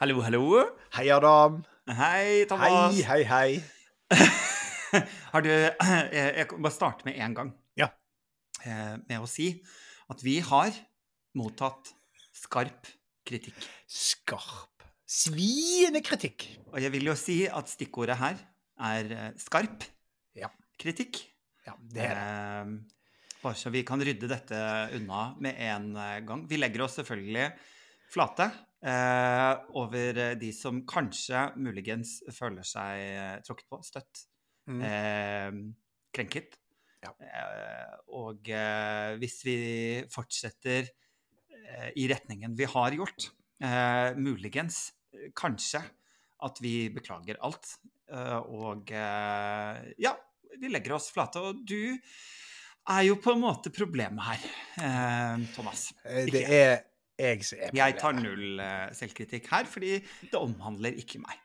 Hallo, hallo. Hei, Adam. Hei, Thomas. Hei, hei, hei. Har du Jeg kan bare starte med en gang. Ja. Eh, Med å si at vi har mottatt skarp kritikk. Skarp. Sviende kritikk. Og jeg vil jo si at stikkordet her er eh, skarp Ja. kritikk. Ja, det er det. Eh, Bare så vi kan rydde dette unna med en eh, gang. Vi legger oss selvfølgelig flate eh, over eh, de som kanskje muligens føler seg eh, tråkket på, støtt, Mm. eh, krenket. Ja. Eh, og eh, hvis vi fortsetter i retningen vi har gjort, eh, muligens, kanskje, at vi beklager alt. Og eh, ja, vi legger oss flate. Og du er jo på en måte problemet her, eh, Thomas. Ikke Det er jeg Jeg tar null eh, selvkritikk her, fordi det omhandler ikke meg.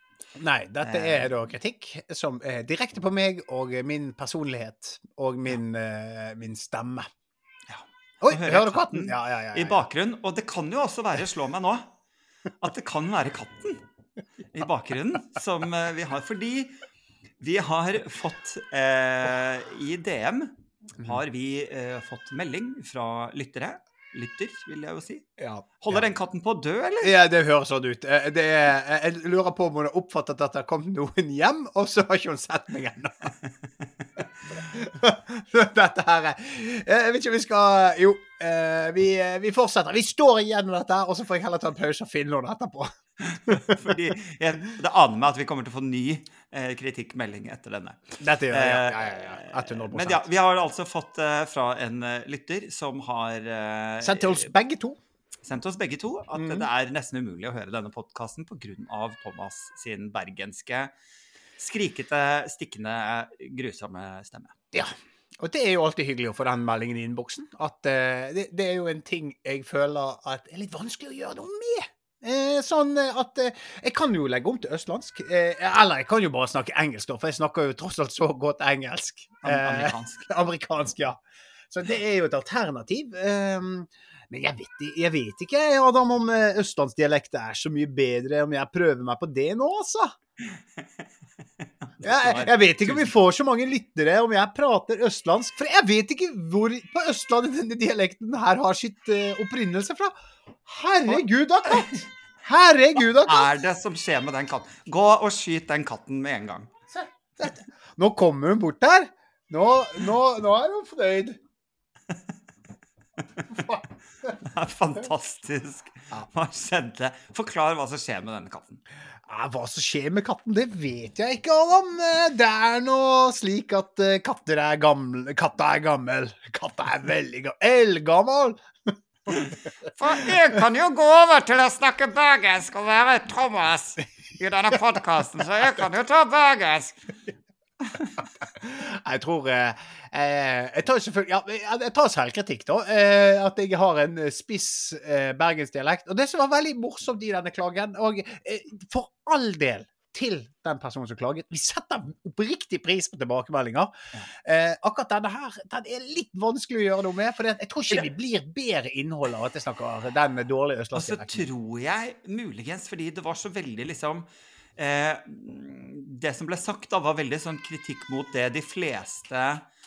Nei, dette Eh. er da kritikk som er direkte på meg og min personlighet og min, eh, min stemme. Ja. Oi, hører du katten? Ja, ja, ja. I bakgrunnen. Og det kan jo også være, slå meg nå, at det kan være katten i bakgrunnen som vi har. Fordi vi har fått uh, I DM har vi uh, fått melding fra lyttere. Lytter, vil jeg jo si. Ja, Holder ja. den katten på å dø, eller? Ja, det høres sånn ut. Eh, Det er, jeg lurer på om hun har oppfattet at det har kommet noen hjem, og så har ikke hun sett meg ennå. dette her er Jeg vet ikke om vi skal Jo, eh, vi, vi fortsetter. Vi står igjennom dette, og så får jeg heller ta en pause og finne noen etterpå. Fordi jeg, det aner meg at vi kommer til å få ny eh, kritikkmelding etter denne. Dette gjør jeg. Ja, ja, Eh, ja, ja. 100 Men ja, vi har altså fått eh, fra en eh, lytter som har eh, Sendt til oss begge to. sendt oss begge to at mm. det er nesten umulig å høre denne podkasten pga. Thomas sin bergenske, skrikete, stikkende, grusomme stemme. Ja. Og det er jo alltid hyggelig å få den meldingen i innboksen. At uh, det, det er jo en ting jeg føler at er litt vanskelig å gjøre noe med. Eh, sånn eh, at eh, Jeg kan jo legge om til østlandsk. Eh, eller jeg kan jo bare snakke engelsk, da, for jeg snakker jo tross alt så godt engelsk. Amerikansk. amerikansk, ja. Så det er jo et alternativ. Um, men jeg vet, jeg vet ikke, Adam, om eh, østlandsdialekt er så mye bedre om jeg prøver meg på det nå, altså. Jeg, jeg vet ikke om vi får så mange lyttere om jeg prater østlandsk. For jeg vet ikke hvor på Østlandet denne dialekten her har sitt uh, opprinnelse fra. Herregud da, katt! Herregud da, katt! er det som skjer med den katten? Gå og skyt den katten med en gang. Se. Nå kommer hun bort her. Nå, nå, nå er hun fornøyd. Det er fantastisk. Hva skjedde? Forklar hva som skjer med denne katten. Hva som skjer med katten, det vet jeg ikke, Adam. Eh, Det er nå slik at eh, katter er gamle Katta er gammel. Katta er veldig gammel. Eldgammel! For jeg kan jo gå over til å snakke bergensk og være Thomas i denne podkasten, så jeg kan jo ta bergensk. Jeg tror eh, eh, Jeg tar selvfølgelig ja, jeg- tar selvkritikk, da. Eh, at jeg har en eh, spiss eh, bergensdialekt. Og det som var veldig morsomt i denne klagen Og eh, for all del til den personen som klaget. Vi setter oppriktig pris på tilbakemeldinger. Eh, akkurat denne her den er litt vanskelig å gjøre noe med. For jeg tror ikke vi blir bedre innhold av at jeg snakker den dårlige Og så østlandsdialekten. tror jeg muligens fordi det var så veldig liksom eh, Det som ble sagt, da, var veldig sånn kritikk mot det de fleste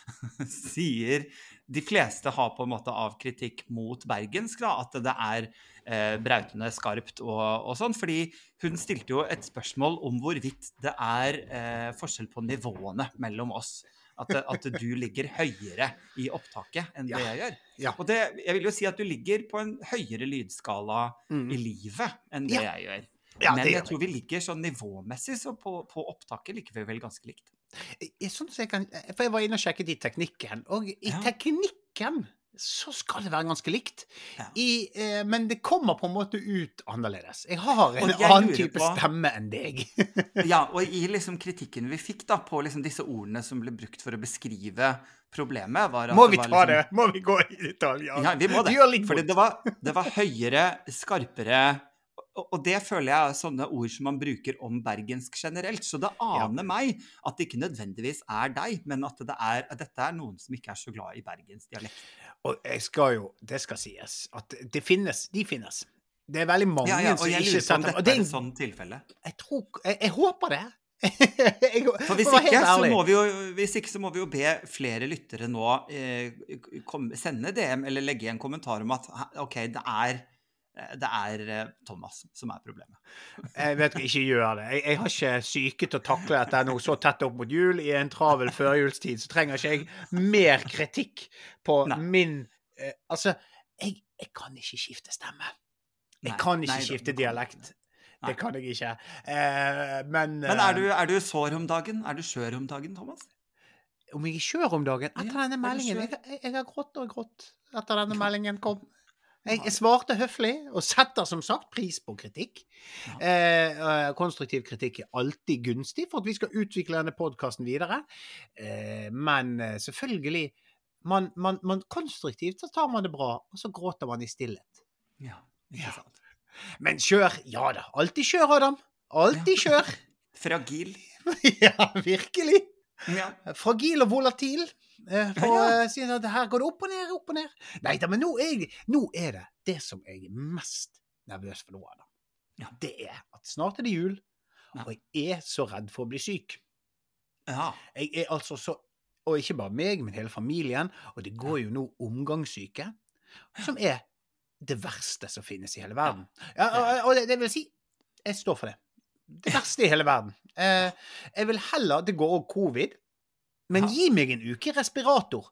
sier De fleste har på en måte av kritikk mot bergensk, da, at det er eh, brautende skarpt og, og sånn. Fordi hun stilte jo et spørsmål om hvorvidt det er eh, forskjell på nivåene mellom oss. At, at du ligger høyere i opptaket enn det jeg gjør. Ja. Og det, jeg vil jo si at du ligger på en høyere lydskala Mm. i livet enn det Ja. jeg gjør. Ja, Men jeg tror vi ligger sånn nivåmessig, så på, på opptaket liker vi vel ganske likt. Jeg, sånn jeg kan, for jeg var inne og sjekket i teknikken, og i Ja. teknikken så skal det være ganske likt. Ja. I, eh, men det kommer på en måte ut annerledes. Jeg har en jeg annen type på- stemme enn deg. Ja, og i liksom kritikken vi fikk da på liksom disse ordene som ble brukt for å beskrive problemet, Må det vi ta liksom, det? Må vi gå i detalj? Ja, vi må det. Fordi det var, det var høyere, skarpere og det føler jeg er sånne ord som man bruker om bergensk generelt. Så det aner meg at det ikke nødvendigvis er deg, men at, det er, at dette er noen som ikke er så glad i bergensdialekt. Og jeg skal jo, det skal sies, at det finnes, de finnes. Det er veldig mange Ja, ja, og som jeg ikke lurer på om setter dette og det er er et sånt tilfelle. jeg, tror, jeg, jeg håper det. jeg, For hvis ikke, så må vi jo, hvis ikke så må vi jo be flere lyttere nå eh, kom, sende DM eller legge igjen kommentar om at OK, det er, det er eh, Thomas som er problemet. Jeg vet ikke, gjør det. Jeg, jeg har ikke syke til å takle dette nå så tett opp mot jul. I en travel førjulstid så trenger ikke jeg mer kritikk på Nei. min eh, Altså, jeg, jeg kan ikke skifte stemme. Jeg Nei, kan ikke nei, skifte kan dialekt. Det kan jeg ikke. Eh, men Men er eh, du, er du sår om dagen? Er du skjør om dagen, Thomas? Om jeg er skjør om dagen? Etter Ja, denne er meldingen jeg, jeg har grått og grått etter denne meldingen kom. Jeg, svarte høflig, og setter som sagt pris på kritikk. Eh, eh, konstruktiv kritikk er alltid gunstig for at vi skal utvikle denne podkasten videre. Eh, men eh, selvfølgelig man, man, man, Konstruktivt så tar man det bra, og så gråter man i stillhet. Ja, ikke Ja. sant. Men kjør! Ja da. Alltid kjør, Adam. Alltid kjør. Fragil. ja, virkelig. Ja. Fragil og volatil. Eh, For Ja, å si at her går det opp og ned, opp og ned. Nei da, men nå er, jeg, nå er det det som jeg er mest nervøs for nå, Adam. Ja. Det er at snart er det jul, og jeg er så redd for å bli syk. ja. Jeg er altså så Og ikke bare meg, men hele familien. Og det går jo nå omgangssyke, som er det verste som finnes i hele verden. Ja, og, og det, det vil si, jeg står for det. Det verste i hele verden. Eh, jeg vil heller Det går òg covid, men Ja. gi meg en uke respirator.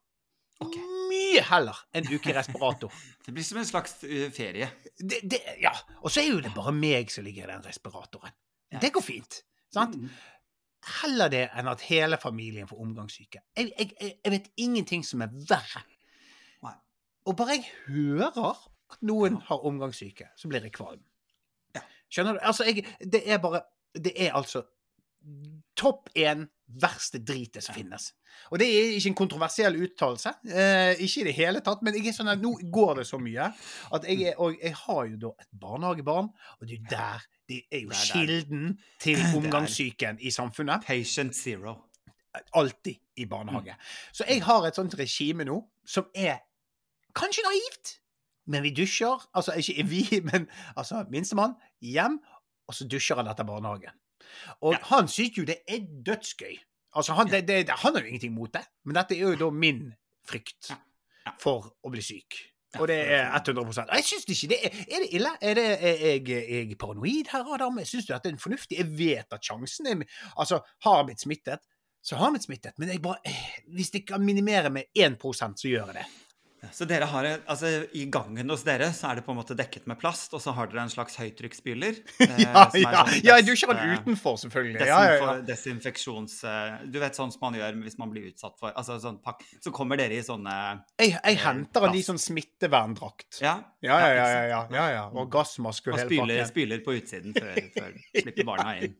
Okay. Mye heller en uke respirator. Det blir som en slags uh, ferie. det, det, ja. Og så er jo det bare meg som ligger i den respiratoren. Ja. Det går fint. Sant? Mm. Heller det enn at hele familien får omgangssyke. Jeg, jeg, jeg, jeg vet ingenting som er verre. Nei. Og bare jeg hører at noen har omgangssyke, så blir jeg kvalm. Skjønner du? Altså, jeg, det er bare Det er altså topp én verste dritet som finnes. Og det er ikke en kontroversiell uttalelse. Eh, ikke i det hele tatt. Men jeg er sånn at nå går det så mye at jeg er Og jeg har jo da et barnehagebarn, og det er der Det er jo kilden til omgangssyken i samfunnet. Patient zero. Alltid i barnehage. Så jeg har et sånt regime nå som er kanskje naivt, men vi dusjer. Altså ikke vi, men altså minstemann hjem, og så dusjer han etter barnehagen. Og Ja. han syns jo det er dødsgøy. Altså han, det, det, han har jo ingenting mot det, men dette er jo da min frykt for å bli syk. Og det er 100 Og jeg syns ikke det er Er det ille? Er, det, er, jeg, er jeg paranoid her, Adam? Jeg at det er fornuftig. Jeg vet at sjansen er Altså, har jeg blitt smittet, så har jeg blitt smittet. Men jeg bare eh, Hvis jeg kan minimere med 1% så gjør jeg det. Så dere har, altså I gangen hos dere så er det på en måte dekket med plast, og så har dere en slags høytrykksspyler. eh, Ja, er ja, sånn ja, du kjører eh, utenfor, selvfølgelig. Ja, ja, ja. Desinfeksjons... eh, Du vet sånn som man gjør hvis man blir utsatt for altså sånn pakk, Så kommer dere i sånne Jeg, jeg Eh, henter en i sånn smitteverndrakt. Ja, Ja, ja, ja. ja, ja, ja, ja. Og gassmaske og hele pakken. Og spyler på utsiden før, før slipper barna inn.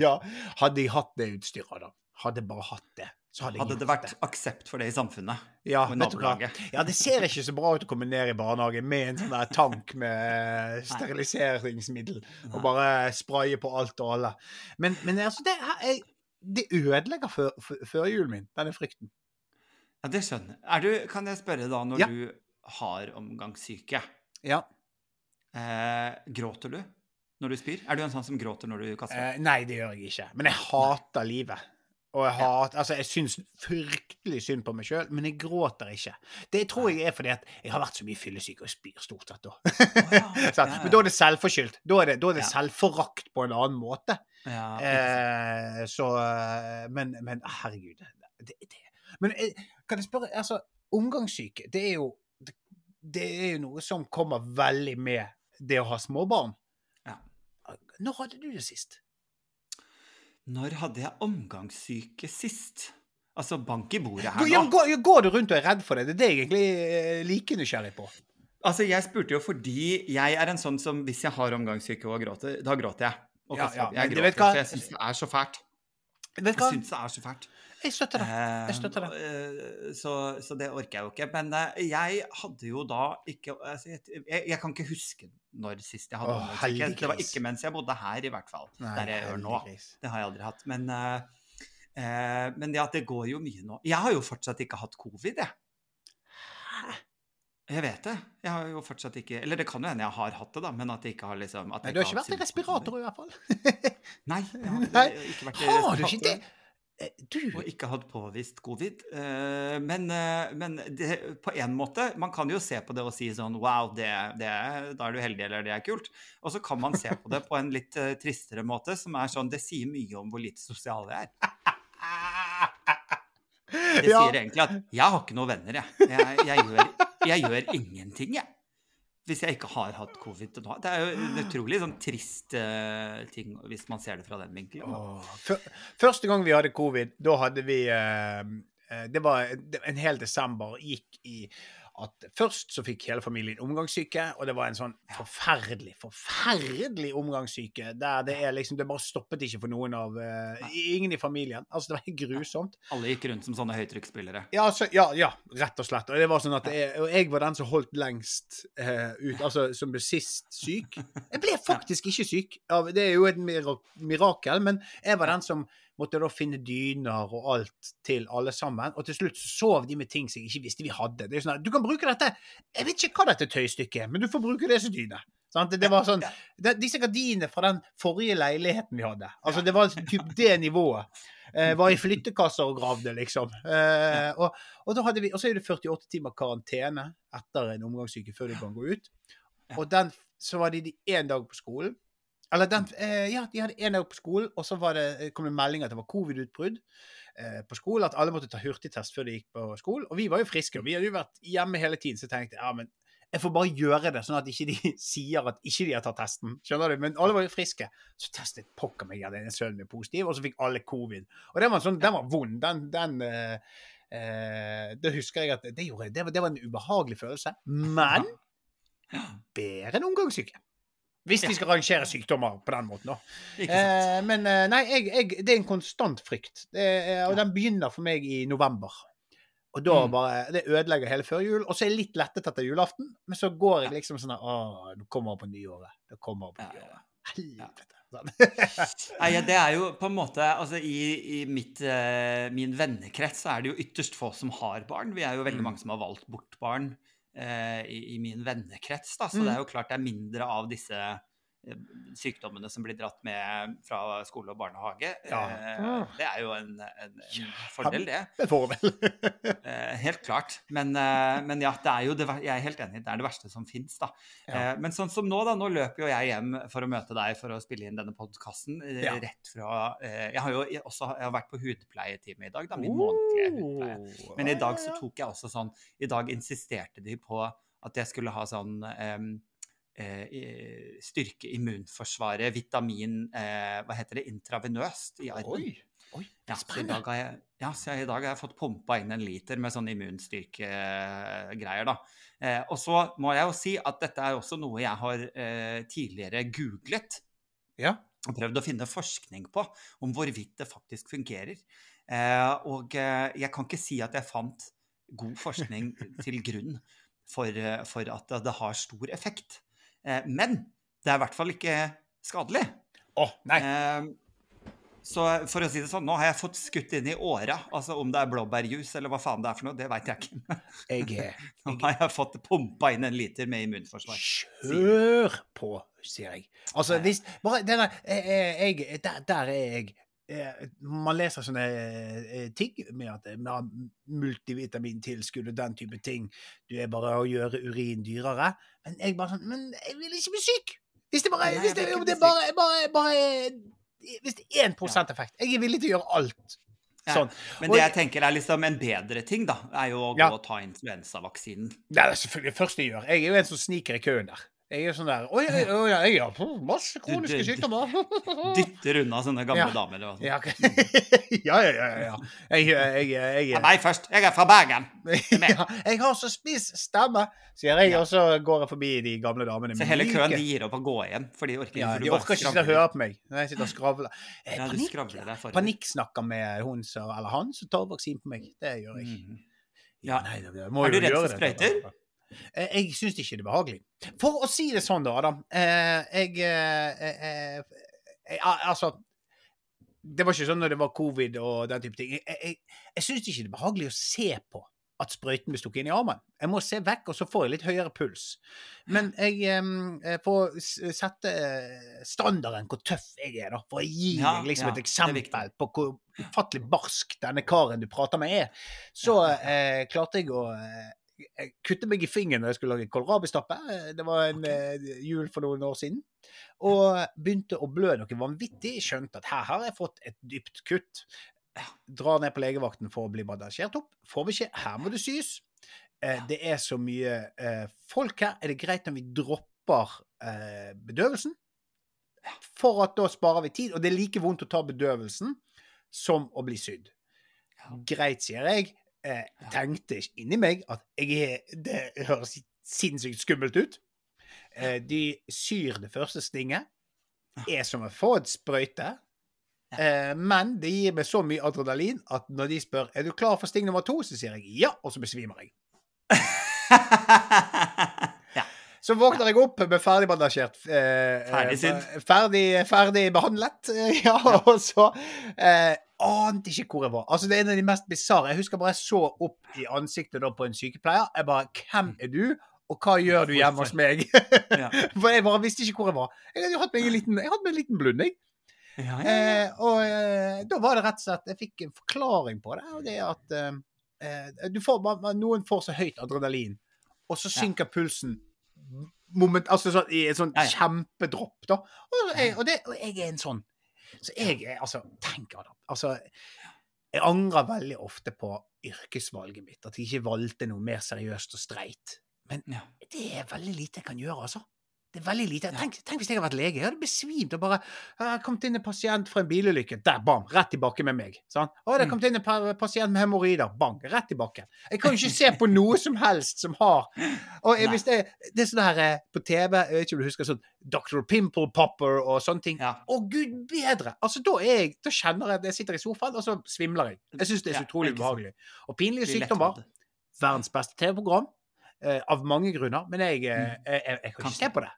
Ja. Hadde jeg hatt det utstyret, da. Hadde bare hatt det, så hadde Hadde det vært aksept for det i samfunnet Ja, og i nabolaget? Ja, det ser ikke så bra ut å komme ned i barnehagen med en sånn der tank med steriliseringsmiddel og bare spraye på alt og alle. Men, men altså, det, er, det ødelegger før- før- førjulen min, denne frykten. Ja, det skjønner jeg. Er du, kan jeg spørre da, når Ja. du har omgangssyke, Ja. eh, gråter du når du spyr? Er du en sånn som gråter når du kaster? Eh, nei, det gjør jeg ikke. Men jeg hater livet. Og jeg ja. altså jeg syns fryktelig synd på meg sjøl, men jeg gråter ikke. Det tror jeg er fordi at jeg har vært så mye fyllesyk og spyr stort sett da. ja. Så, Ja, Men da er det selvforskyldt. Da er det, da er det selvforakt på en annen måte. Ja. Eh, så eh, men, men herregud. Det, det. Men eh, kan jeg spørre altså, Omgangssyke, det er jo det, det er jo noe som kommer veldig med det å ha småbarn. Ja. Når hadde du det sist? Når hadde jeg omgangssyke sist? Altså, bank i bordet her nå. går, går du rundt og er redd for det? Det er det jeg egentlig er like nysgjerrig på. Altså, jeg spurte jo fordi jeg er en sånn som hvis jeg har omgangssyke og gråter, da gråter jeg. Og Ja, ja, jeg gråter, vet for jeg syns det er så fælt. Jeg syns det er så fælt. Jeg støtter det. Jeg støtter det. eh, Så, så det orker jeg jo ikke. Men eh, jeg hadde jo da ikke altså, jeg, jeg, kan ikke huske når sist jeg hadde Åh. Det var ikke mens jeg bodde her, i hvert fall. Nei, der jeg gjør nå. Det har jeg aldri hatt. Men, uh, uh, men ja, det går jo mye nå. Jeg har jo fortsatt ikke hatt covid, jeg. Hæ? Jeg vet det. Jeg har jo fortsatt ikke Eller det kan jo hende jeg har hatt det, da, men at jeg ikke har liksom at Nei, jeg du har ikke ikke vært i respirator, i hvert fall. Nei, jeg har Nei. ikke vært i Har du ikke det? Eh, Du Og ikke hatt påvist covid. Eh, Men, eh, men det, på en måte, man kan jo se på det og si sånn Wow, det, det, da er du heldig, eller det er kult. Og så kan man se på det på en litt tristere måte, som er sånn Det sier mye om hvor lite sosial jeg er. Det Ja. sier egentlig at jeg har ikke noen venner, jeg. Jeg, jeg, gjør, jeg gjør ingenting, jeg. Hvis jeg ikke har hatt covid til nå. Det er jo en utrolig sånn trist uh, ting hvis man ser det fra den vinkelen. Første gang vi hadde covid, da hadde vi eh, Det var en hel desember gikk i at først så fikk hele familien omgangssyke, og det var en sånn forferdelig, forferdelig omgangssyke der det er liksom Det bare stoppet ikke for noen av uh, Ingen i familien. Altså, det var helt grusomt. Alle gikk rundt som sånne høytrykksspillere. Ja, så, ja, ja, rett og slett. Og det var sånn at jeg, og jeg var den som holdt lengst uh, ut, altså som ble sist syk. Jeg ble faktisk ikke syk. Det er jo et mirakel, men jeg var den som måtte da finne dyner og alt til alle sammen. Og til slutt sov de med ting som jeg ikke visste vi hadde. Det er sånn at, Du kan bruke dette Jeg vet ikke hva dette tøystykket er, men du får bruke det som dyne. Sant? Det, det var sånn, det, Disse gardinene fra den forrige leiligheten vi hadde, altså det var typ det nivået. Eh, var i flyttekasser og gravde, liksom. Eh, og, og, vi, og så er det 48 timer karantene etter en omgangssyke før du kan gå ut. Og den, så var de én dag på skolen. Eller den, eh, ja, de hadde én dag på skolen, og så var det, eh, kom det melding at det var covid-utbrudd eh, på skolen. At alle måtte ta hurtigtest før de gikk på skolen. Og vi var jo friske, og vi hadde jo vært hjemme hele tiden, så jeg tenkte ja, men jeg får bare gjøre det, sånn at ikke de sier at ikke de har tatt testen. Skjønner du? Men alle var jo friske. Så testet pokker meg hadde en sønn min positiv, og så fikk alle covid. Og den var sånn, den var vond. Den, den eh, eh, Det husker jeg at det, gjorde, det, var, det var en ubehagelig følelse. Men bedre enn omgangssyke. Hvis de skal rangere sykdommer på den måten, da. Eh, men eh, nei, jeg, jeg, det er en konstant frykt. Det er, og Ja. den begynner for meg i november. Og da Mm. bare Det ødelegger hele før jul. Og så er jeg litt lettet etter julaften, men så går jeg liksom sånn Å, nå kommer det på nyåret. Det kommer på nyåret. Helvete. Sånn. Nei, ja, det er jo på en måte Altså, i, i mitt, eh, min vennekrets så er det jo ytterst få som har barn. Vi er jo veldig Mm. mange som har valgt bort barn eh, i, i min vennekrets, da. Så Mm. det er jo klart det er mindre av disse eh, sykdommene som blir dratt med fra skole og barnehage. Ja. Eh, det er jo en, en, en fordel, det. Vi vel. Eh, helt klart. Men, eh, men ja, det er jo det, jeg er helt enig. Det er det verste som fins. Ja. Eh, men sånn som nå, da. Nå løper jo jeg hjem for å møte deg for å spille inn denne podkasten. Ja. Rett fra Jeg har jo også jeg har vært på hudpleietime i dag, da. Min månedlige hudpleie. Oh, Men i dag så tok jeg også sånn I dag insisterte de på at jeg skulle ha sånn i- styrke immunforsvaret, vitamin eh, Hva heter det? Intravenøst i armen. Oi. Oi. Ja, så i Spennende. dag har jeg, ja, så i dag har jeg fått pumpa inn en liter med sånn immunstyrkegreier, da. Eh, og så må jeg jo si at dette er også noe jeg har eh, tidligere googlet Ja. og prøvd å finne forskning på om hvorvidt det faktisk fungerer. Eh, og eh, jeg kan ikke si at jeg fant god forskning til grunn for, eh, for at det har stor effekt. Eh, men det er i hvert fall ikke skadelig. Å, nei. Eh, så for å si det sånn, nå har jeg fått skutt inn i åra. Altså om det er blåbærjus eller hva faen det er for noe, det veit jeg ikke. Jeg jeg, Nå har jeg fått pumpa inn en liter med immunforsvar. Kjør på, sier jeg. Altså, hvis Bare den der eh, eh, jeg, der, der er jeg. Man leser sånne ting med at eh, har multivitamintilskudd og den type ting. Du er bare å gjøre urin dyrere. Men jeg bare sånn Men jeg vil ikke bli syk! Hvis det bare, Nei, hvis det, det bare, bare, bare Hvis det er 1 effekt. Jeg er villig til å gjøre alt. Ja. Sånn. Men det jeg- jeg tenker er liksom en bedre ting, da, er jo å gå Ja. og ta influensavaksinen. Det er selvfølgelig det første jeg gjør. Jeg er jo en som sniker i køen der. Jeg er sånn der Å ja, jeg har masse kroniske sykdommer. Dytter unna sånne gamle Ja. damer. Eller hva sånt. Ja, ja, ja, ja. Jeg, jeg, jeg, jeg, meg først. Jeg er fra Bergen. ja, jeg har så spiss stemme, sier jeg, og så går jeg forbi de gamle damene. Så hele køen de gir opp å gå igjen, for de orker ja, De orker ikke sitte og høre på meg når jeg sitter og skravler. Eh, panikk, panikksnakker med hun som, eller han som tar vaksinen på meg. Det gjør jeg. Mhm. Ja, nei, det- det må Er du redd gjøre for det. sprøyter? Eh, Jeg syns ikke det er behagelig. For å si det sånn, da, Adam. Jeg, jeg jeg, eh, eh, Altså Det var ikke sånn når det var covid og den type ting. Jeg, jeg, jeg syns ikke det er behagelig å se på. at sprøyten blir stukket inn i armen. Jeg må se vekk, og så får jeg litt høyere puls. Men jeg eh, får sette eh, standarden hvor tøff jeg er, da. For å gi Ja, deg liksom ja, et eksempel på hvor ufattelig barsk denne karen du prater med er. Så eh, klarte jeg å eh, jeg kuttet meg i fingeren når jeg skulle lage kålrabistappe. Eh, Det var en Ok. eh, jul for noen år siden. Og begynte å blø noe vanvittig. Skjønte at her har jeg fått et dypt kutt. Drar ned på legevakten for å bli bandasjert opp. Får vi ikke. her må det sys. Eh, det er så mye folk her. Er det greit om vi dropper bedøvelsen? For at da sparer vi tid. Og det er like vondt å ta bedøvelsen som å bli sydd. Greit, sier jeg. Eh, tenkte inni meg at jeg Det høres sinnssykt skummelt ut. Eh, de syr det første stinget. Er som å få et sprøyte. Eh, men det gir meg så mye adrenalin at når de spør er du klar for sting nummer to, så sier jeg ja, og så besvimer jeg. Så våkner jeg opp med ferdig bandasjert. Eh, Ferdig sydd. eh, Ferdig, ferdig behandlet. eh, Ja, og så eh, ante ikke hvor jeg var. Altså, Det er en av de mest bisarre. Jeg husker bare jeg så opp i ansiktet da på en sykepleier. Jeg bare Hvem er du, og hva gjør du hjemme hos meg? Ja. For jeg bare visste ikke hvor jeg var. Jeg hadde jo hatt meg en liten, jeg hadde meg en liten blund, jeg. Ja, ja, ja. Eh, og eh, da var det rett og slett Jeg fikk en forklaring på det, og det er at eh, eh, du får, man, noen får så høyt adrenalin, og så synker pulsen moment, altså sånn, i et sånn Ja, ja. kjempedropp, da. Og jeg, og, det, og jeg er en sånn. Så jeg er altså Tenk Adam. Altså, jeg angrer veldig ofte på yrkesvalget mitt. At jeg ikke valgte noe mer seriøst og streit. Men Ja. det er veldig lite jeg kan gjøre, altså. Det er veldig lite. Tenk, tenk hvis jeg hadde vært lege. Jeg hadde besvimt og bare «Jeg har kommet inn en pasient fra en bilulykke. Der, bam! Rett tilbake med meg. Sånn. Å, det har Mm. kommet inn en pasient med hemoroider. Bang! Rett tilbake. Jeg kan jo ikke se på noe som helst som har Og jeg, det, det er sånn her eh, på TV Jeg vet ikke om du husker sånn Dr. Pimple Popper og sånne ting. Ja. Å, gud bedre! Altså, da, er jeg, da kjenner jeg at jeg sitter i sofaen, og så svimler jeg. Jeg syns det er så utrolig ja, ubehagelig. Og pinlige sykdommer verdens beste TV-program. Eh, av mange grunner. Men jeg, eh, Mm. jeg, jeg, Kan ikke se på det.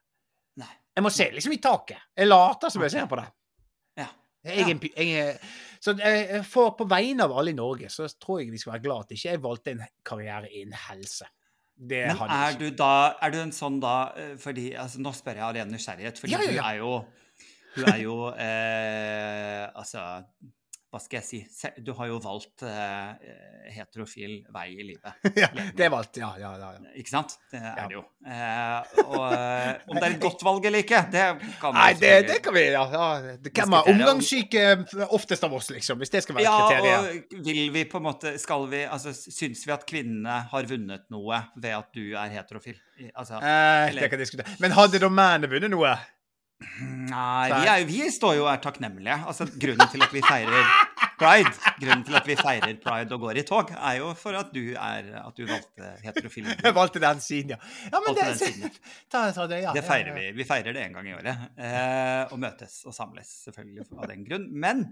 Jeg må se liksom i taket. Jeg later som jeg ser på det. Ja. Jeg, jeg, jeg, så for på vegne av alle i Norge, så tror jeg vi skal være glad at ikke jeg valgte en karriere innen helse. Det Men er du da Er du en sånn da eh, Fordi altså, Nå spør jeg av ren nysgjerrighet, fordi Ja, ja, du er jo Du er jo eh, Altså hva skal jeg si? Du har jo valgt eh, heterofil vei i livet. ja, det er valgt. Ja, ja, ja. ja. Ikke sant? Det er Ja. det jo. Eh, og eh, om det er et godt valg eller ikke, det kan Nei, det, det kan vi ja, ja. Det- er omgangssyke oftest av oss, liksom? Hvis det skal være Ja, kriteriet. og vil vi på en måte Skal vi Altså, syns vi at kvinnene har vunnet noe ved at du er heterofil? Altså Eh, det kan diskutere. Men hadde da mennene vunnet noe? Nei, vi, er, vi står jo og er takknemlige. Altså, grunnen til at vi feirer pride, grunnen til at vi feirer pride og går i tog, er jo for at du, er, at du valgte heterofil. Jeg valgte den siden, ja. ja men det, den siden. ta, ta det, ja. Det feirer vi. Vi feirer det en gang i året. Eh, og møtes og samles, selvfølgelig, av den grunn. Men,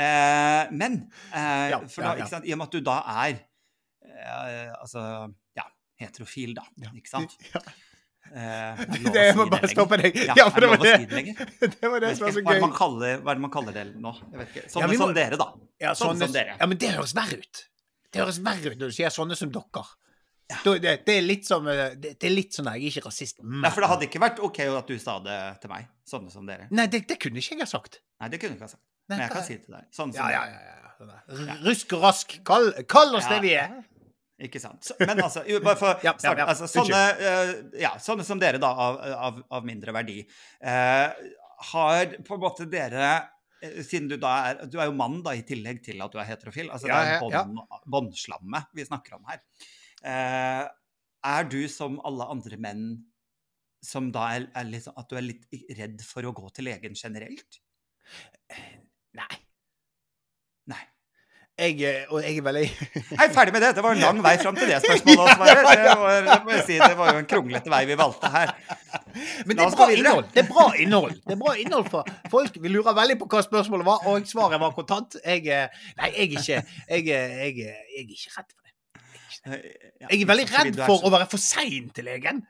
eh, men eh, for da, sant, I og med at du da er eh, altså, ja, heterofil, da. Ikke sant? Ja. Eh, det jeg må bare stoppe deg. Ja, Ja, for det var det det, var det som var så gøy. Hva er det man kaller, er det man kaller det nå? Jeg. Sånne ja, må- som dere, da. Ja, Sånne sånne, som dere. ja, men det høres verre ut. Det høres verre ut når du sier sånne som dere. Ja. Det, det, er litt som eh, det, er litt sånn at Jeg er ikke rasist. Men. Nei, for det hadde ikke vært OK at du sa det til meg. Sånne som dere. Nei, det, det kunne ikke jeg ha sagt. Nei, det kunne du ikke ha sagt. Men jeg kan si det til deg. Sånn som Ja, ja, ja. ja. sånn Rusk og rask. Kall, kall oss det vi er. Ikke sant. Men altså, bare for Ja, ja, ja. altså sånne, eh, ja, sånne som dere, da, av, av, av mindre verdi, eh, har på en måte dere eh, siden du da er Du er jo mann, da, i tillegg til at du er heterofil. Altså, det er bånd- båndslammet vi snakker om her. Eh, er du som alle andre menn som da er, er litt sånn At du er litt redd for å gå til legen generelt? Nei. Nei. Jeg, eh, og jeg er veldig Hei, ferdig med det! Det var en lang vei fram til det spørsmålet å svare. Det var, det må jeg si, det var jo en kronglete vei vi valgte her. Men det er bra innhold. Det er bra innhold. Det er bra innhold for folk. Vi lurer veldig på hva spørsmålet var, og svaret var kontant. Jeg, eh, nei, jeg er ikke jeg, er- jeg, jeg er ikke redd for det. Jeg er veldig redd for å være for sein til legen.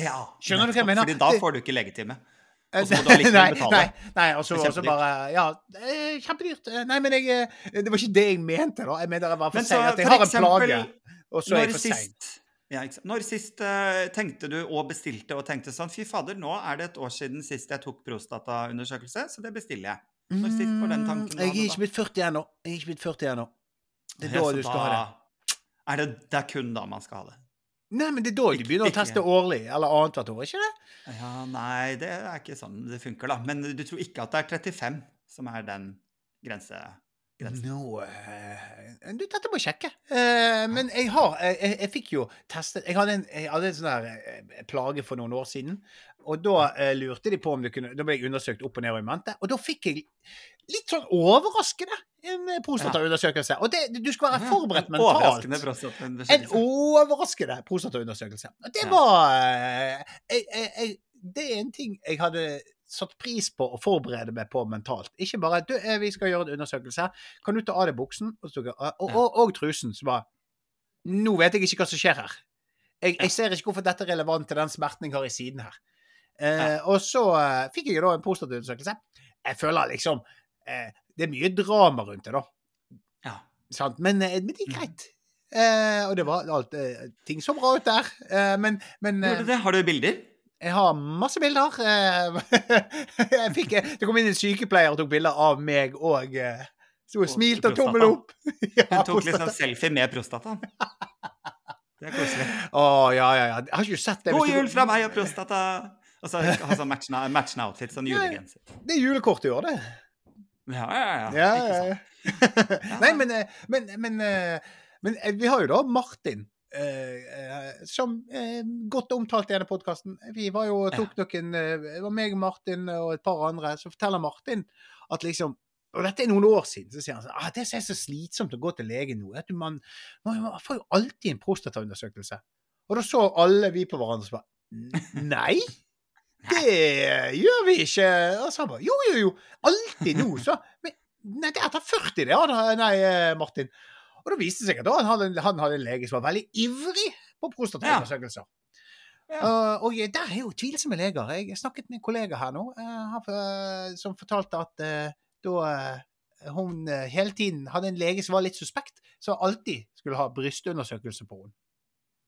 ja, Skjønner du hva jeg mener? Fordi da får du ikke legetime. Nei. Nei, nei og så bare Ja, eh, kjempedyrt. Eh, Nei, men jeg eh, Det var ikke det jeg mente, da. Jeg mener jeg var for sein. At jeg har en plage. og så er jeg for sein. ja. Når sist uh, tenkte du og bestilte og tenkte sånn Fy fader, nå er det et år siden sist jeg tok prostataundersøkelse, så det bestiller jeg. Når sist var den tanken Mm, Jeg er ikke blitt 40 ennå. Jeg er ikke blitt 40 ennå. Det er da du skal ha det. Er det, det er kun da man skal ha det? Nei, men det er da de Ikke- begynner å teste årlig, eller annethvert år, ikke det? Ja, nei, det er ikke sånn det funker, da. Men du tror ikke at det er 35 som er den grense... grensen? No, eh, Du, dette må jeg sjekke. Uh, men jeg har jeg, jeg, jeg fikk jo testet Jeg hadde en, jeg hadde en sånn her eh, plage for noen år siden. Og da eh, lurte de på om du kunne Da ble jeg undersøkt opp og ned og i mente. Og da fikk jeg litt sånn overraskende en prostataundersøkelse. Og det, du skal være forberedt mentalt. Overraskende En overraskende prostataundersøkelse. Og det var eh, jeg, jeg, Det er en ting jeg hadde satt pris på å forberede meg på mentalt. Ikke bare du, eh, 'Vi skal gjøre en undersøkelse. Kan du ta av deg buksen?' Og, og, og, og trusen. som var 'Nå vet jeg ikke hva som skjer her'. Jeg, jeg ser ikke hvorfor dette er relevant til den smerten jeg har i siden her. Eh, Og så eh, fikk jeg da en prostataundersøkelse. Jeg føler liksom eh, Det er mye drama rundt det, da. Ja. Sant? Men, men det Mm. gikk greit. Eh, og det var alt eh, ting så bra ut der. Eh, men men? Har du bilder? jeg har masse bilder. Jeg fikk, det kom inn en sykepleier og tok bilder av meg og sto og smilte og tommel opp. ja, Hun tok liksom selfie med prostataen. Det er koselig. Å, ja, ja, ja. Jeg har ikke sett det. God jul fra meg og prostata! Og så ha sånn matchende, matchende outfit, sånn julegenser. Det er julekort i år, det. Ja, ja, ja. Ja, ja, ja. Nei, men, eh, men, men, eh, men eh, vi har jo da Martin. som godt omtalt i denne podkasten. Vi var jo, tok noen Det var meg, Martin og et par andre. Så forteller Martin at liksom Og dette er noen år siden. Så sier han sånn ah, Det som er så slitsomt å gå til legen nå, er at man, man, man får jo alltid en prostataundersøkelse. Og da så alle vi på hverandre og så bare Nei! Det gjør vi ikke. Og så han bare Jo, jo, jo. Alltid nå, så. Men nei, det er etter 40, det, ja. Nei, eh, Martin. Og da viste det seg at han hadde, han hadde en lege som var veldig ivrig på prostataundersøkelser. Ja. Uh, og der er jo tvilsomme leger. Jeg snakket med en kollega her nå uh, som fortalte at uh, da hun hele tiden hadde en lege som var litt suspekt, som alltid skulle ha brystundersøkelse på henne.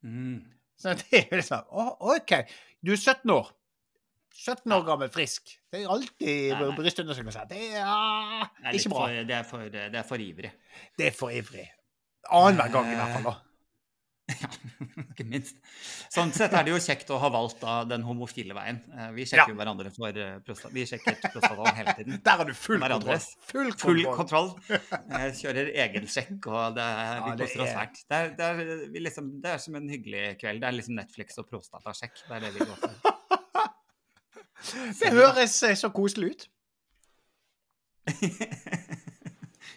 Mm. Så det er jo liksom OK, du er 17 år. 17 år gammel, frisk. Det er alltid Nei, nei. brystundersøkelse. Det ah, Det er, ikke bra. for, det, er for, det er for ivrig. Det er for ivrig. Annenhver gang, i hvert fall. da. Ja, ikke minst. Sånn sett er det jo kjekt å ha valgt da, den homofile veien. Eh, Vi sjekker jo hverandre for prostata prostat. Vi sjekker prostataen hele tiden. Der har du full kontroll. Full Full kontroll. Jeg kjører egensjekk, og det er, vi Ja, koser oss fælt. Det det, liksom, det er som en hyggelig kveld. Det er liksom Netflix og prostatasjekk. Det er det vi går for. Det høres eh, så koselig ut.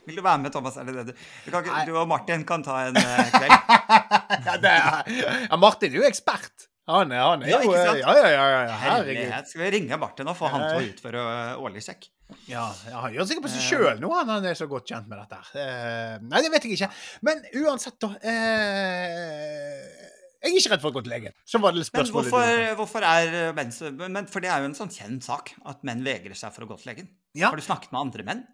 Vil du være med, Thomas? Er det det du du, kan, du og Martin kan ta en eh, kveld. ja, det er, ja, Martin er jo ekspert. Han er, han er Ja, jo? Ja, ja, ja. ja, herregud. Skal vi ringe Martin og få han til å utføre eh, årlig sjekk? Ja, han gjør sikkert på seg Eh. sjøl nå, han, han er så godt kjent med dette. her. Eh, nei, det vet jeg ikke. Men uansett, da. Eh, jeg er ikke redd for å gå til legen. Så var det Men hvorfor, hvorfor er menn men, For det er jo en sånn kjent sak at menn vegrer seg for å gå til legen. Ja. Har du snakket med andre menn?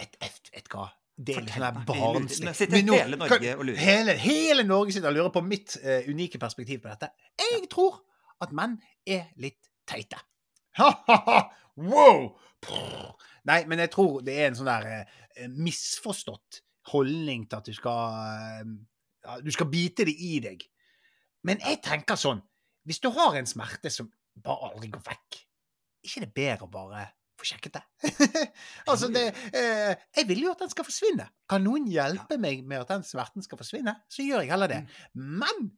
Et, et, et hva? Er Fortell sånn sitter Men hele Norge kan- og lurer. Hele, hele Norge sitter og lurer på mitt uh, unike perspektiv på dette. Jeg tror at menn er litt teite. Ha-ha-ha! Wow! Prr. Nei, men jeg tror det er en sånn der uh, misforstått holdning til at du skal uh, Du skal bite det i deg. Men jeg tenker sånn Hvis du har en smerte som bare aldri går vekk, er ikke det bedre å bare få sjekket det? altså, det eh, Jeg vil jo at den skal forsvinne. Kan noen hjelpe meg med at den smerten skal forsvinne, så gjør jeg heller det. Men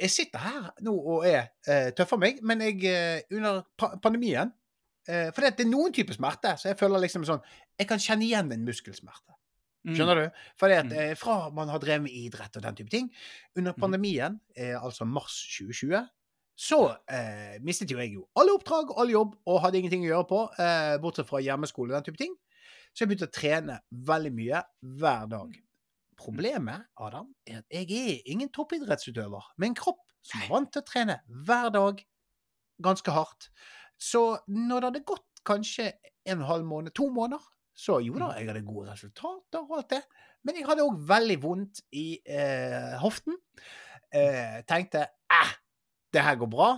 jeg sitter her nå og er eh, tøffer meg, men jeg eh, under pa pandemien eh, For det er noen typer smerte, så jeg føler liksom sånn Jeg kan kjenne igjen en muskelsmerte. Mm. Skjønner du? Fordi at Mm. eh, Fra man har drevet med idrett og den type ting Under Mhm. pandemien, eh, altså mars 2020, så eh, mistet jo jeg jo alle oppdrag, all jobb, og hadde ingenting å gjøre på, eh, bortsett fra hjemmeskole og den type ting. Så jeg begynte å trene veldig mye hver dag. Problemet, Adam, er at jeg er ingen toppidrettsutøver med en kropp som er vant til å trene hver dag ganske hardt. Så når det hadde gått kanskje en og en halv måned, to måneder, så jo da, jeg hadde gode resultater og alt det. Men jeg hadde òg veldig vondt i eh, hoften. eh, tenkte eh, det her går bra.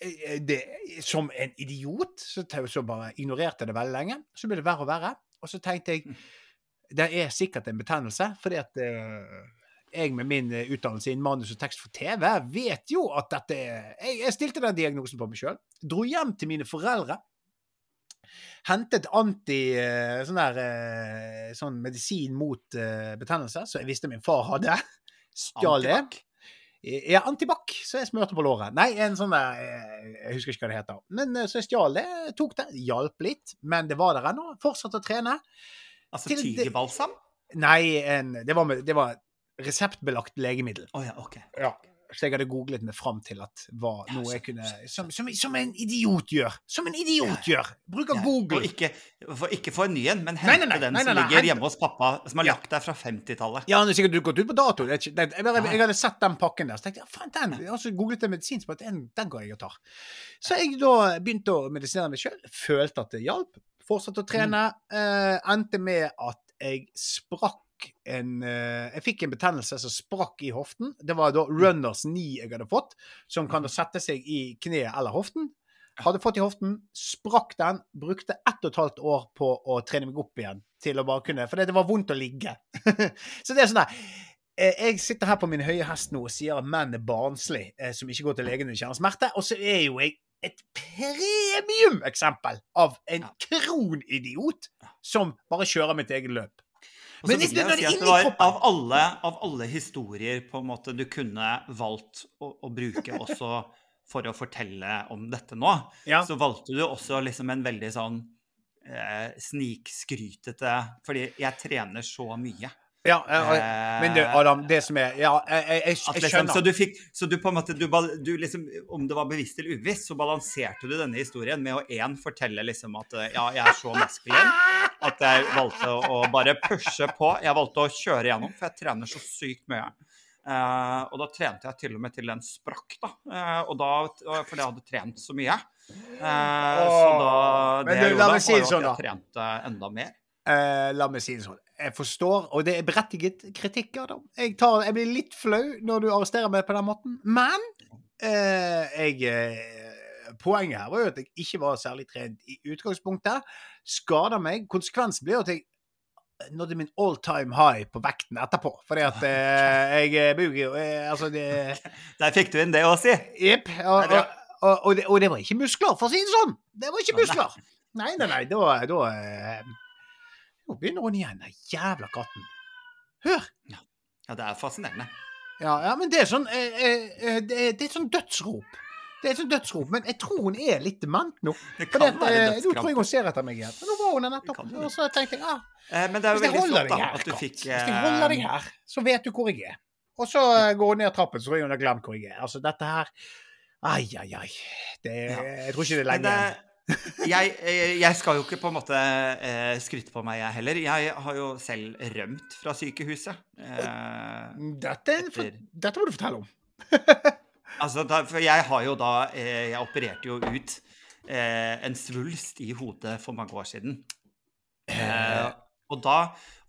Eh, Det, som en idiot så, så bare ignorerte jeg det veldig lenge. Så ble det verre og verre. Og så tenkte jeg det er sikkert en betennelse, fordi at eh, jeg med min eh, utdannelse innen manus og tekst for TV vet jo at dette Jeg, jeg stilte den diagnosen på meg sjøl. Dro hjem til mine foreldre. Hentet anti eh, sånn der eh, sånn medisin mot eh, betennelse, som jeg visste min far hadde. Stjal det. Ja, antibac, så jeg smurte på låret. Nei, en sånn der Jeg husker ikke hva det heter. Men så jeg stjal det, tok det, hjalp litt, men det var der ennå. Fortsatte å trene. Altså tigerbalsam? Nei, en, det, var, med- det var reseptbelagt legemiddel. Oh, ja, OK. Ja. Så jeg hadde googlet meg fram til at var Ja, noe jeg kunne som, som, som en idiot gjør! Som en idiot gjør! Bruker Ja, Google. Og ikke, for, ikke få en ny en, men hente den som ligger hent- hjemme hos pappa, som har lagt der fra 50-tallet. Ja, han har sikkert gått ut på dato. Det er det- Jeg, Ja. jeg hadde sett den pakken der, så tenkte jeg faen, den så googlet jeg medisinsk bare, den, den går jeg og tar. Så jeg da begynte å medisinere meg sjøl. Følte at det hjalp. Fortsatte å trene. eh, endte med at jeg sprakk en eh, Jeg fikk en betennelse som sprakk i hoften. Det var da runners knee jeg hadde fått, som kan da sette seg i kneet eller hoften. Hadde fått i hoften, sprakk den, brukte ett og et halvt år på å trene meg opp igjen. til å bare kunne, For det var vondt å ligge. så det er sånn der eh, Jeg sitter her på min høye hest nå og sier at menn er barnslig, eh, som ikke går til legen når de kjenner smerte. Og så er jo jeg et premiumeksempel av en kronidiot som bare kjører mitt eget løp. Og så vil jeg si at det var av alle, av alle historier på en måte du kunne valgt å, å bruke også for å fortelle om dette nå, Ja. så valgte du også liksom en veldig sånn eh, snikskrytete Fordi jeg trener så mye. Ja, eh, men du, Adam, det som er Ja, jeg, jeg, jeg, skjønner. liksom, så du fikk Så du på en måte du, du liksom, Om det var bevisst eller uvisst, så balanserte du denne historien med å én fortelle liksom at eh, ja, jeg er så maskulin at jeg valgte å, bare pushe på. Jeg valgte å kjøre gjennom, for jeg trener så sykt mye. Uh, og da trente jeg til og med til den sprakk, da. Uh, og da fordi jeg hadde trent så mye. Eh, så da Men Det du, jeg la meg si det sånn, da. jeg trente enda mer. La meg si det sånn. Jeg forstår, og det er berettiget kritikk, Adam. Jeg, tar, jeg blir litt flau når du arresterer meg på den måten, men jeg Poenget her var jo at jeg ikke var særlig trent i utgangspunktet. Skada meg. Konsekvensen blir jo at jeg nådde min all time high på vekten etterpå. Fordi at eh, jeg eh, jo eh, Altså, det Der fikk du inn det òg, si. Jepp. Og, og, og, det, og det var ikke muskler, for å si det sånn. Det var ikke muskler. Nei, nei, nei. Da, da eh, Nå begynner hun igjen, den jævla katten. Hør! Ja, det er fascinerende. Ja, ja men det er sånn eh, eh, det, det er sånn dødsrop. Det er sånn dødsrop, men jeg tror hun er litt dement nå. Det kan det, være eh, nå tror jeg hun ser etter meg igjen. Men nå var hun der nettopp. Og så tenkte jeg ah, Eh, Men det er jo veldig flott da, her, at du fikk hvis jeg holder deg eh, her, så vet du hvor jeg er. Og så eh, går hun ned trappen, så tror jeg hun har glemt hvor jeg er. Altså, dette her Ai, ai, ai. Det, Jeg tror ikke det er lenge igjen. jeg, eh, jeg skal jo ikke på en måte eh, skryte på meg, jeg heller. Jeg har jo selv rømt fra sykehuset. Eh, Dette, for, dette må du fortelle om. altså, da, for jeg har jo da eh, Jeg opererte jo ut eh, en svulst i hodet for mange år siden. Eh, og da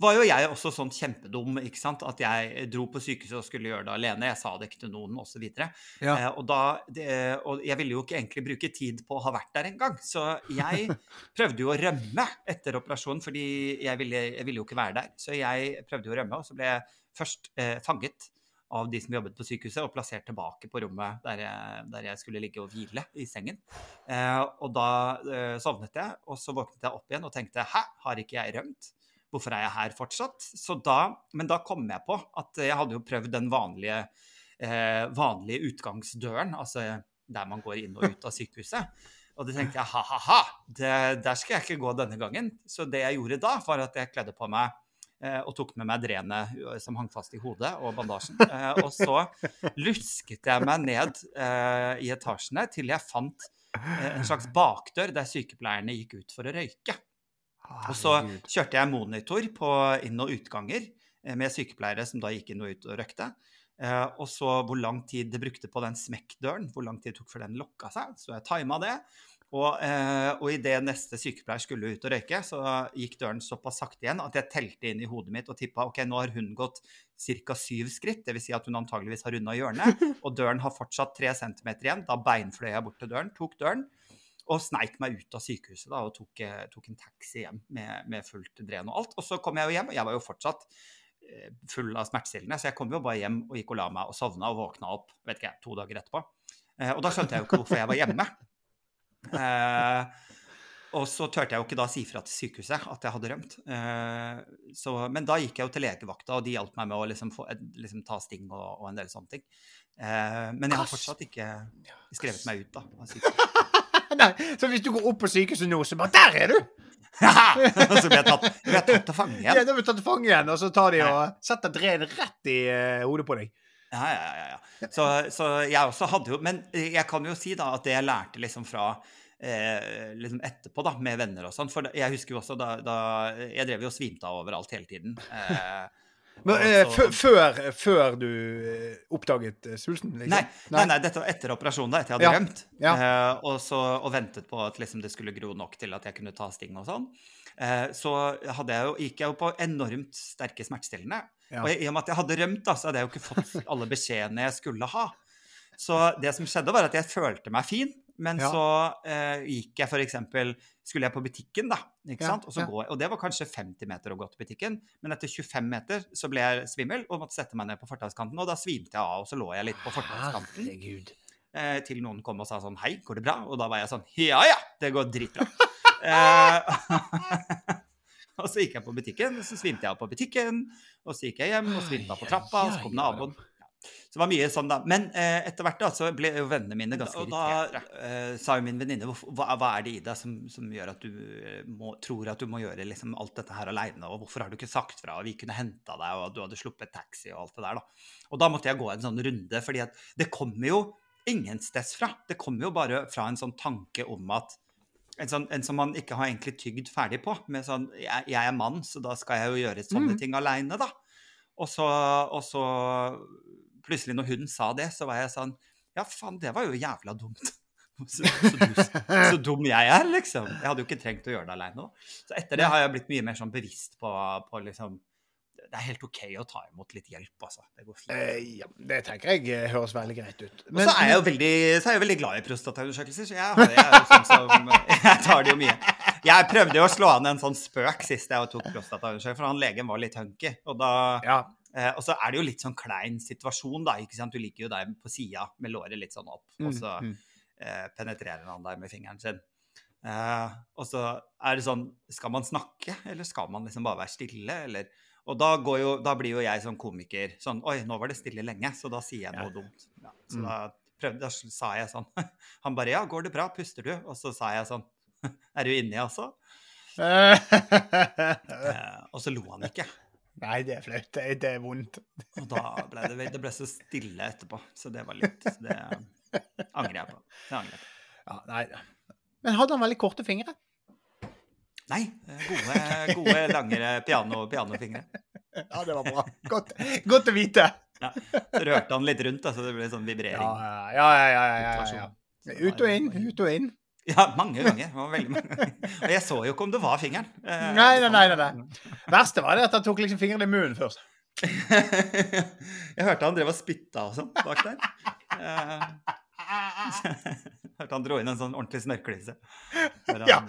var jo jeg også sånn kjempedum, ikke sant. At jeg dro på sykehuset og skulle gjøre det alene. Jeg sa det ikke til noen, osv. Ja. Eh, og, da, det, og jeg ville jo ikke egentlig bruke tid på å ha vært der engang. Så jeg prøvde jo å rømme etter operasjonen, fordi jeg ville, jeg ville jo ikke være der. Så jeg prøvde jo å rømme, og så ble jeg først eh, fanget av de som jobbet på sykehuset, og plassert tilbake på rommet der jeg, der jeg skulle ligge og hvile i sengen. Eh, og da eh, sovnet jeg, og så våknet jeg opp igjen og tenkte hæ, har ikke jeg rømt? Hvorfor er jeg her fortsatt? Da, men da kom jeg på at jeg hadde jo prøvd den vanlige eh, vanlige utgangsdøren, altså der man går inn og ut av sykehuset. Og det tenkte jeg ha-ha-ha, der skal jeg ikke gå denne gangen. Så det jeg gjorde da, var at jeg kledde på meg og tok med meg drenet eh, som hang fast i hodet, og bandasjen. Eh, og så lusket jeg meg ned eh, i etasjene til jeg fant eh, en slags bakdør der sykepleierne gikk ut for å røyke. Og så kjørte jeg monitor på inn- og utganger eh, med sykepleiere som da gikk inn og ut og røykte. Uh, og så hvor lang tid det brukte på den smekkdøren, hvor lang tid det tok før den lokka seg. Så jeg tima det. Og, eh, og idet neste sykepleier skulle ut og røyke, så gikk døren såpass sakte igjen at jeg telte inn i hodet mitt og tippa ok, nå har hun gått ca. syv skritt. Dvs. Si at hun antageligvis har runda hjørnet. Og døren har fortsatt tre centimeter igjen. Da beinfløy jeg bort til døren, tok døren og sneik meg ut av sykehuset da, og tok, eh, tok en taxi hjem med, med fullt dren og alt. Og så kom jeg jo hjem, og jeg var jo fortsatt eh, full av smertestillende, så jeg kom jo bare hjem og gikk og la meg og sovna og våkna opp vet ikke, to dager etterpå. Eh, og da skjønte jeg jo ikke hvorfor jeg var hjemme. Eh, og så turte jeg jo ikke da si fra til sykehuset at jeg hadde rømt. Eh, så, men da gikk jeg jo til legevakta, og de hjalp meg med å liksom få, liksom ta sting og, og, en del sånne ting. Eh, men jeg har fortsatt ikke skrevet meg ut da. Nei, så hvis du går opp på sykehuset nå, så bare Der er du! og så blir jeg tatt, blir jeg tatt til fange igjen. Ja, da blir du tatt til fange igjen, og så tar de og setter dren rett i uh, hodet på deg. Ja, ja, ja. ja. Så, så, jeg også hadde jo Men jeg kan jo si da at det jeg lærte liksom fra eh, liksom etterpå, da, med venner og sånn For jeg husker jo også da, da Jeg drev jo og svimte av overalt hele tiden. Eh, men, eh, før, før, du eh, oppdaget eh, svulsten? Liksom? Nei, nei, nei, dette var etter operasjonen, da, etter jeg hadde ja. rømt. Ja. Eh, og, så, og, ventet på at liksom, det skulle gro nok til at jeg kunne ta sting og sånn. Eh, så jeg jo, gikk jeg jo på enormt sterke smertestillende. Ja. Og i og med at jeg hadde rømt, da, så hadde jeg jo ikke fått alle beskjedene jeg skulle ha. Så det som skjedde, var at jeg følte meg fin. Men ja. så eh, gikk jeg f.eks. Skulle jeg på butikken, da. ikke sant? Og, går, og, det var kanskje 50 meter å gå til butikken. Men etter 25 meter så ble jeg svimmel og måtte sette meg ned på fortauskanten. Og da svimte jeg av, og så lå jeg litt på fortauskanten. Eh, til noen kom og sa sånn Hei, går det bra? Og da var jeg sånn Ja ja, det går dritbra. eh, og så gikk jeg på butikken, så svimte jeg av på butikken. Og så gikk jeg hjem og svimte av på trappa, og så kom naboen. Så det var mye sånn, da. Men eh, etter hvert da, så ble jo vennene mine ganske irriterte. Og da eh, sa jo min venninne hva, hva, er det i deg som, som, gjør at du eh, må, tror at du må gjøre liksom, alt dette her aleine, og hvorfor har du ikke sagt fra, og vi kunne henta deg, og du hadde sluppet taxi og alt det der, da. Og da måtte jeg gå en sånn runde, fordi at det kommer jo ingensteds fra. Det kommer jo bare fra en sånn tanke om at en, sånn, en, som man ikke har egentlig tygd ferdig på. med sånn, jeg, jeg er mann, så da skal jeg jo gjøre sånne mm. ting aleine, da. Og så, og så plutselig når hun sa det, så var jeg sånn Ja, faen, det var jo jævla dumt. Så, så, så, så, dum jeg er, liksom. Jeg hadde jo ikke trengt å gjøre det aleine. Så etter det har jeg blitt mye mer sånn bevisst på, på liksom det er helt OK å ta imot litt hjelp, altså. Det går fint. Eh, ja, det tenker jeg eh, høres veldig greit ut. Men, og så er jeg jo veldig, så er jeg veldig glad i prostataundersøkelser, så jeg, jeg, jeg, sånn som, jeg, tar det jo mye. Jeg prøvde jo å slå an en sånn spøk sist jeg tok prostataundersøkelse, for han legen var litt hunky. Og da ja. Eh, og så er det jo litt sånn klein situasjon, da. ikke sant? Du ligger jo der på sida med låret litt sånn opp, og mm, så mm. eh, penetrerer han deg med fingeren sin. Eh, og så er det sånn Skal man snakke, eller skal man liksom bare være stille, eller Og da, jo, da blir jo jeg sånn komiker sånn Oi, nå var det stille lenge, så da sier jeg noe ja. dumt. Ja, så mm. da, prøvde, da sa jeg sånn Han bare Ja, går det bra? Puster du? Og så sa jeg sånn Er du inni, altså? eh, og så lo han ikke. Nei, det er flaut. Det, det, er vondt. Og da ble det, det ble så stille etterpå, så det var litt Det angrer jeg på. Det angrer jeg på. Ja, nei. Men hadde han veldig korte fingre? Nei. Gode, gode langere piano, pianofingre. Ja, det var bra. Godt, godt å vite. Ja, rørte han litt rundt, så så det ble sånn vibrering. Ja, ja, ja. ja, ja, ja. Ut og inn, ut og inn. Ja, mange ganger. Det var veldig mange. Og jeg så jo ikke om det var fingeren. Eh, nei, nei, nei, nei. Verste var det at han tok liksom fingeren i munnen først. jeg hørte han drev og spytta og sånn bak der. Eh, hørte han dro inn en sånn ordentlig snørklise. Ja.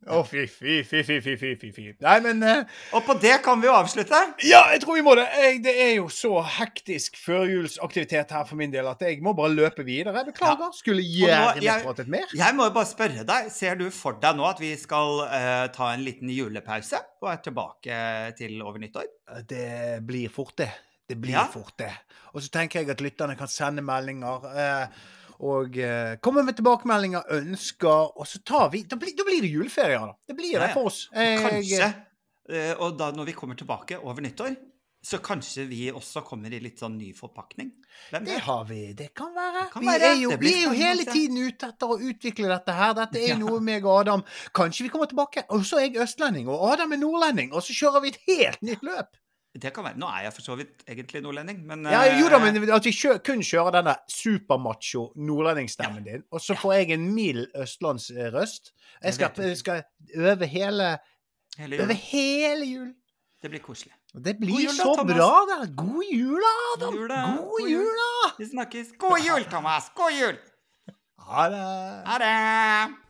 Å, oh, fy, fy, fy, fy, fy, fy, fy. Nei, men uh, Og på det kan vi jo avslutte. Ja, jeg tror vi må det. Jeg, det er jo så hektisk førjulsaktivitet her for min del at jeg må bare løpe videre. Beklager. Ja. Skulle gjerne pratet mer. Jeg må jo bare spørre deg. Ser du for deg nå at vi skal uh, ta en liten julepause og er tilbake til over nyttår? Det blir fort, det. Det blir ja. fort, det. Og så tenker jeg at lytterne kan sende meldinger. Uh, og eh, kommer med tilbakemeldinger, ønsker, og så tar vi Da blir, da blir det juleferie, da. Det blir det for oss. Jeg, kanskje, eh, og da når vi kommer tilbake over nyttår, så kanskje vi også kommer i litt sånn ny forpakning? Hvem det har vi. Det kan være. Det kan vi, Er jo, vi er jo hele tiden ute etter å utvikle dette her. Dette er ja. noe meg og Adam. Kanskje vi kommer tilbake. Og så er jeg østlending, og Adam er nordlending, og så kjører vi et helt nytt løp. Det kan være. Nå er jeg for så vidt egentlig nordlending, men Ja, jo da, eh, men at vi kjø, kun kjører denne supermacho nordlendingsstemmen din, og så får jeg en mild østlandsrøst. Jeg skal, jeg skal øve hele, hele øve hele jul. Det blir koselig. Det blir jul så da, bra, Det. God jul, da, Adam! God jul, da. God jul, da! Vi snakkes. God jul, Thomas! God jul! Ha det! Ha det!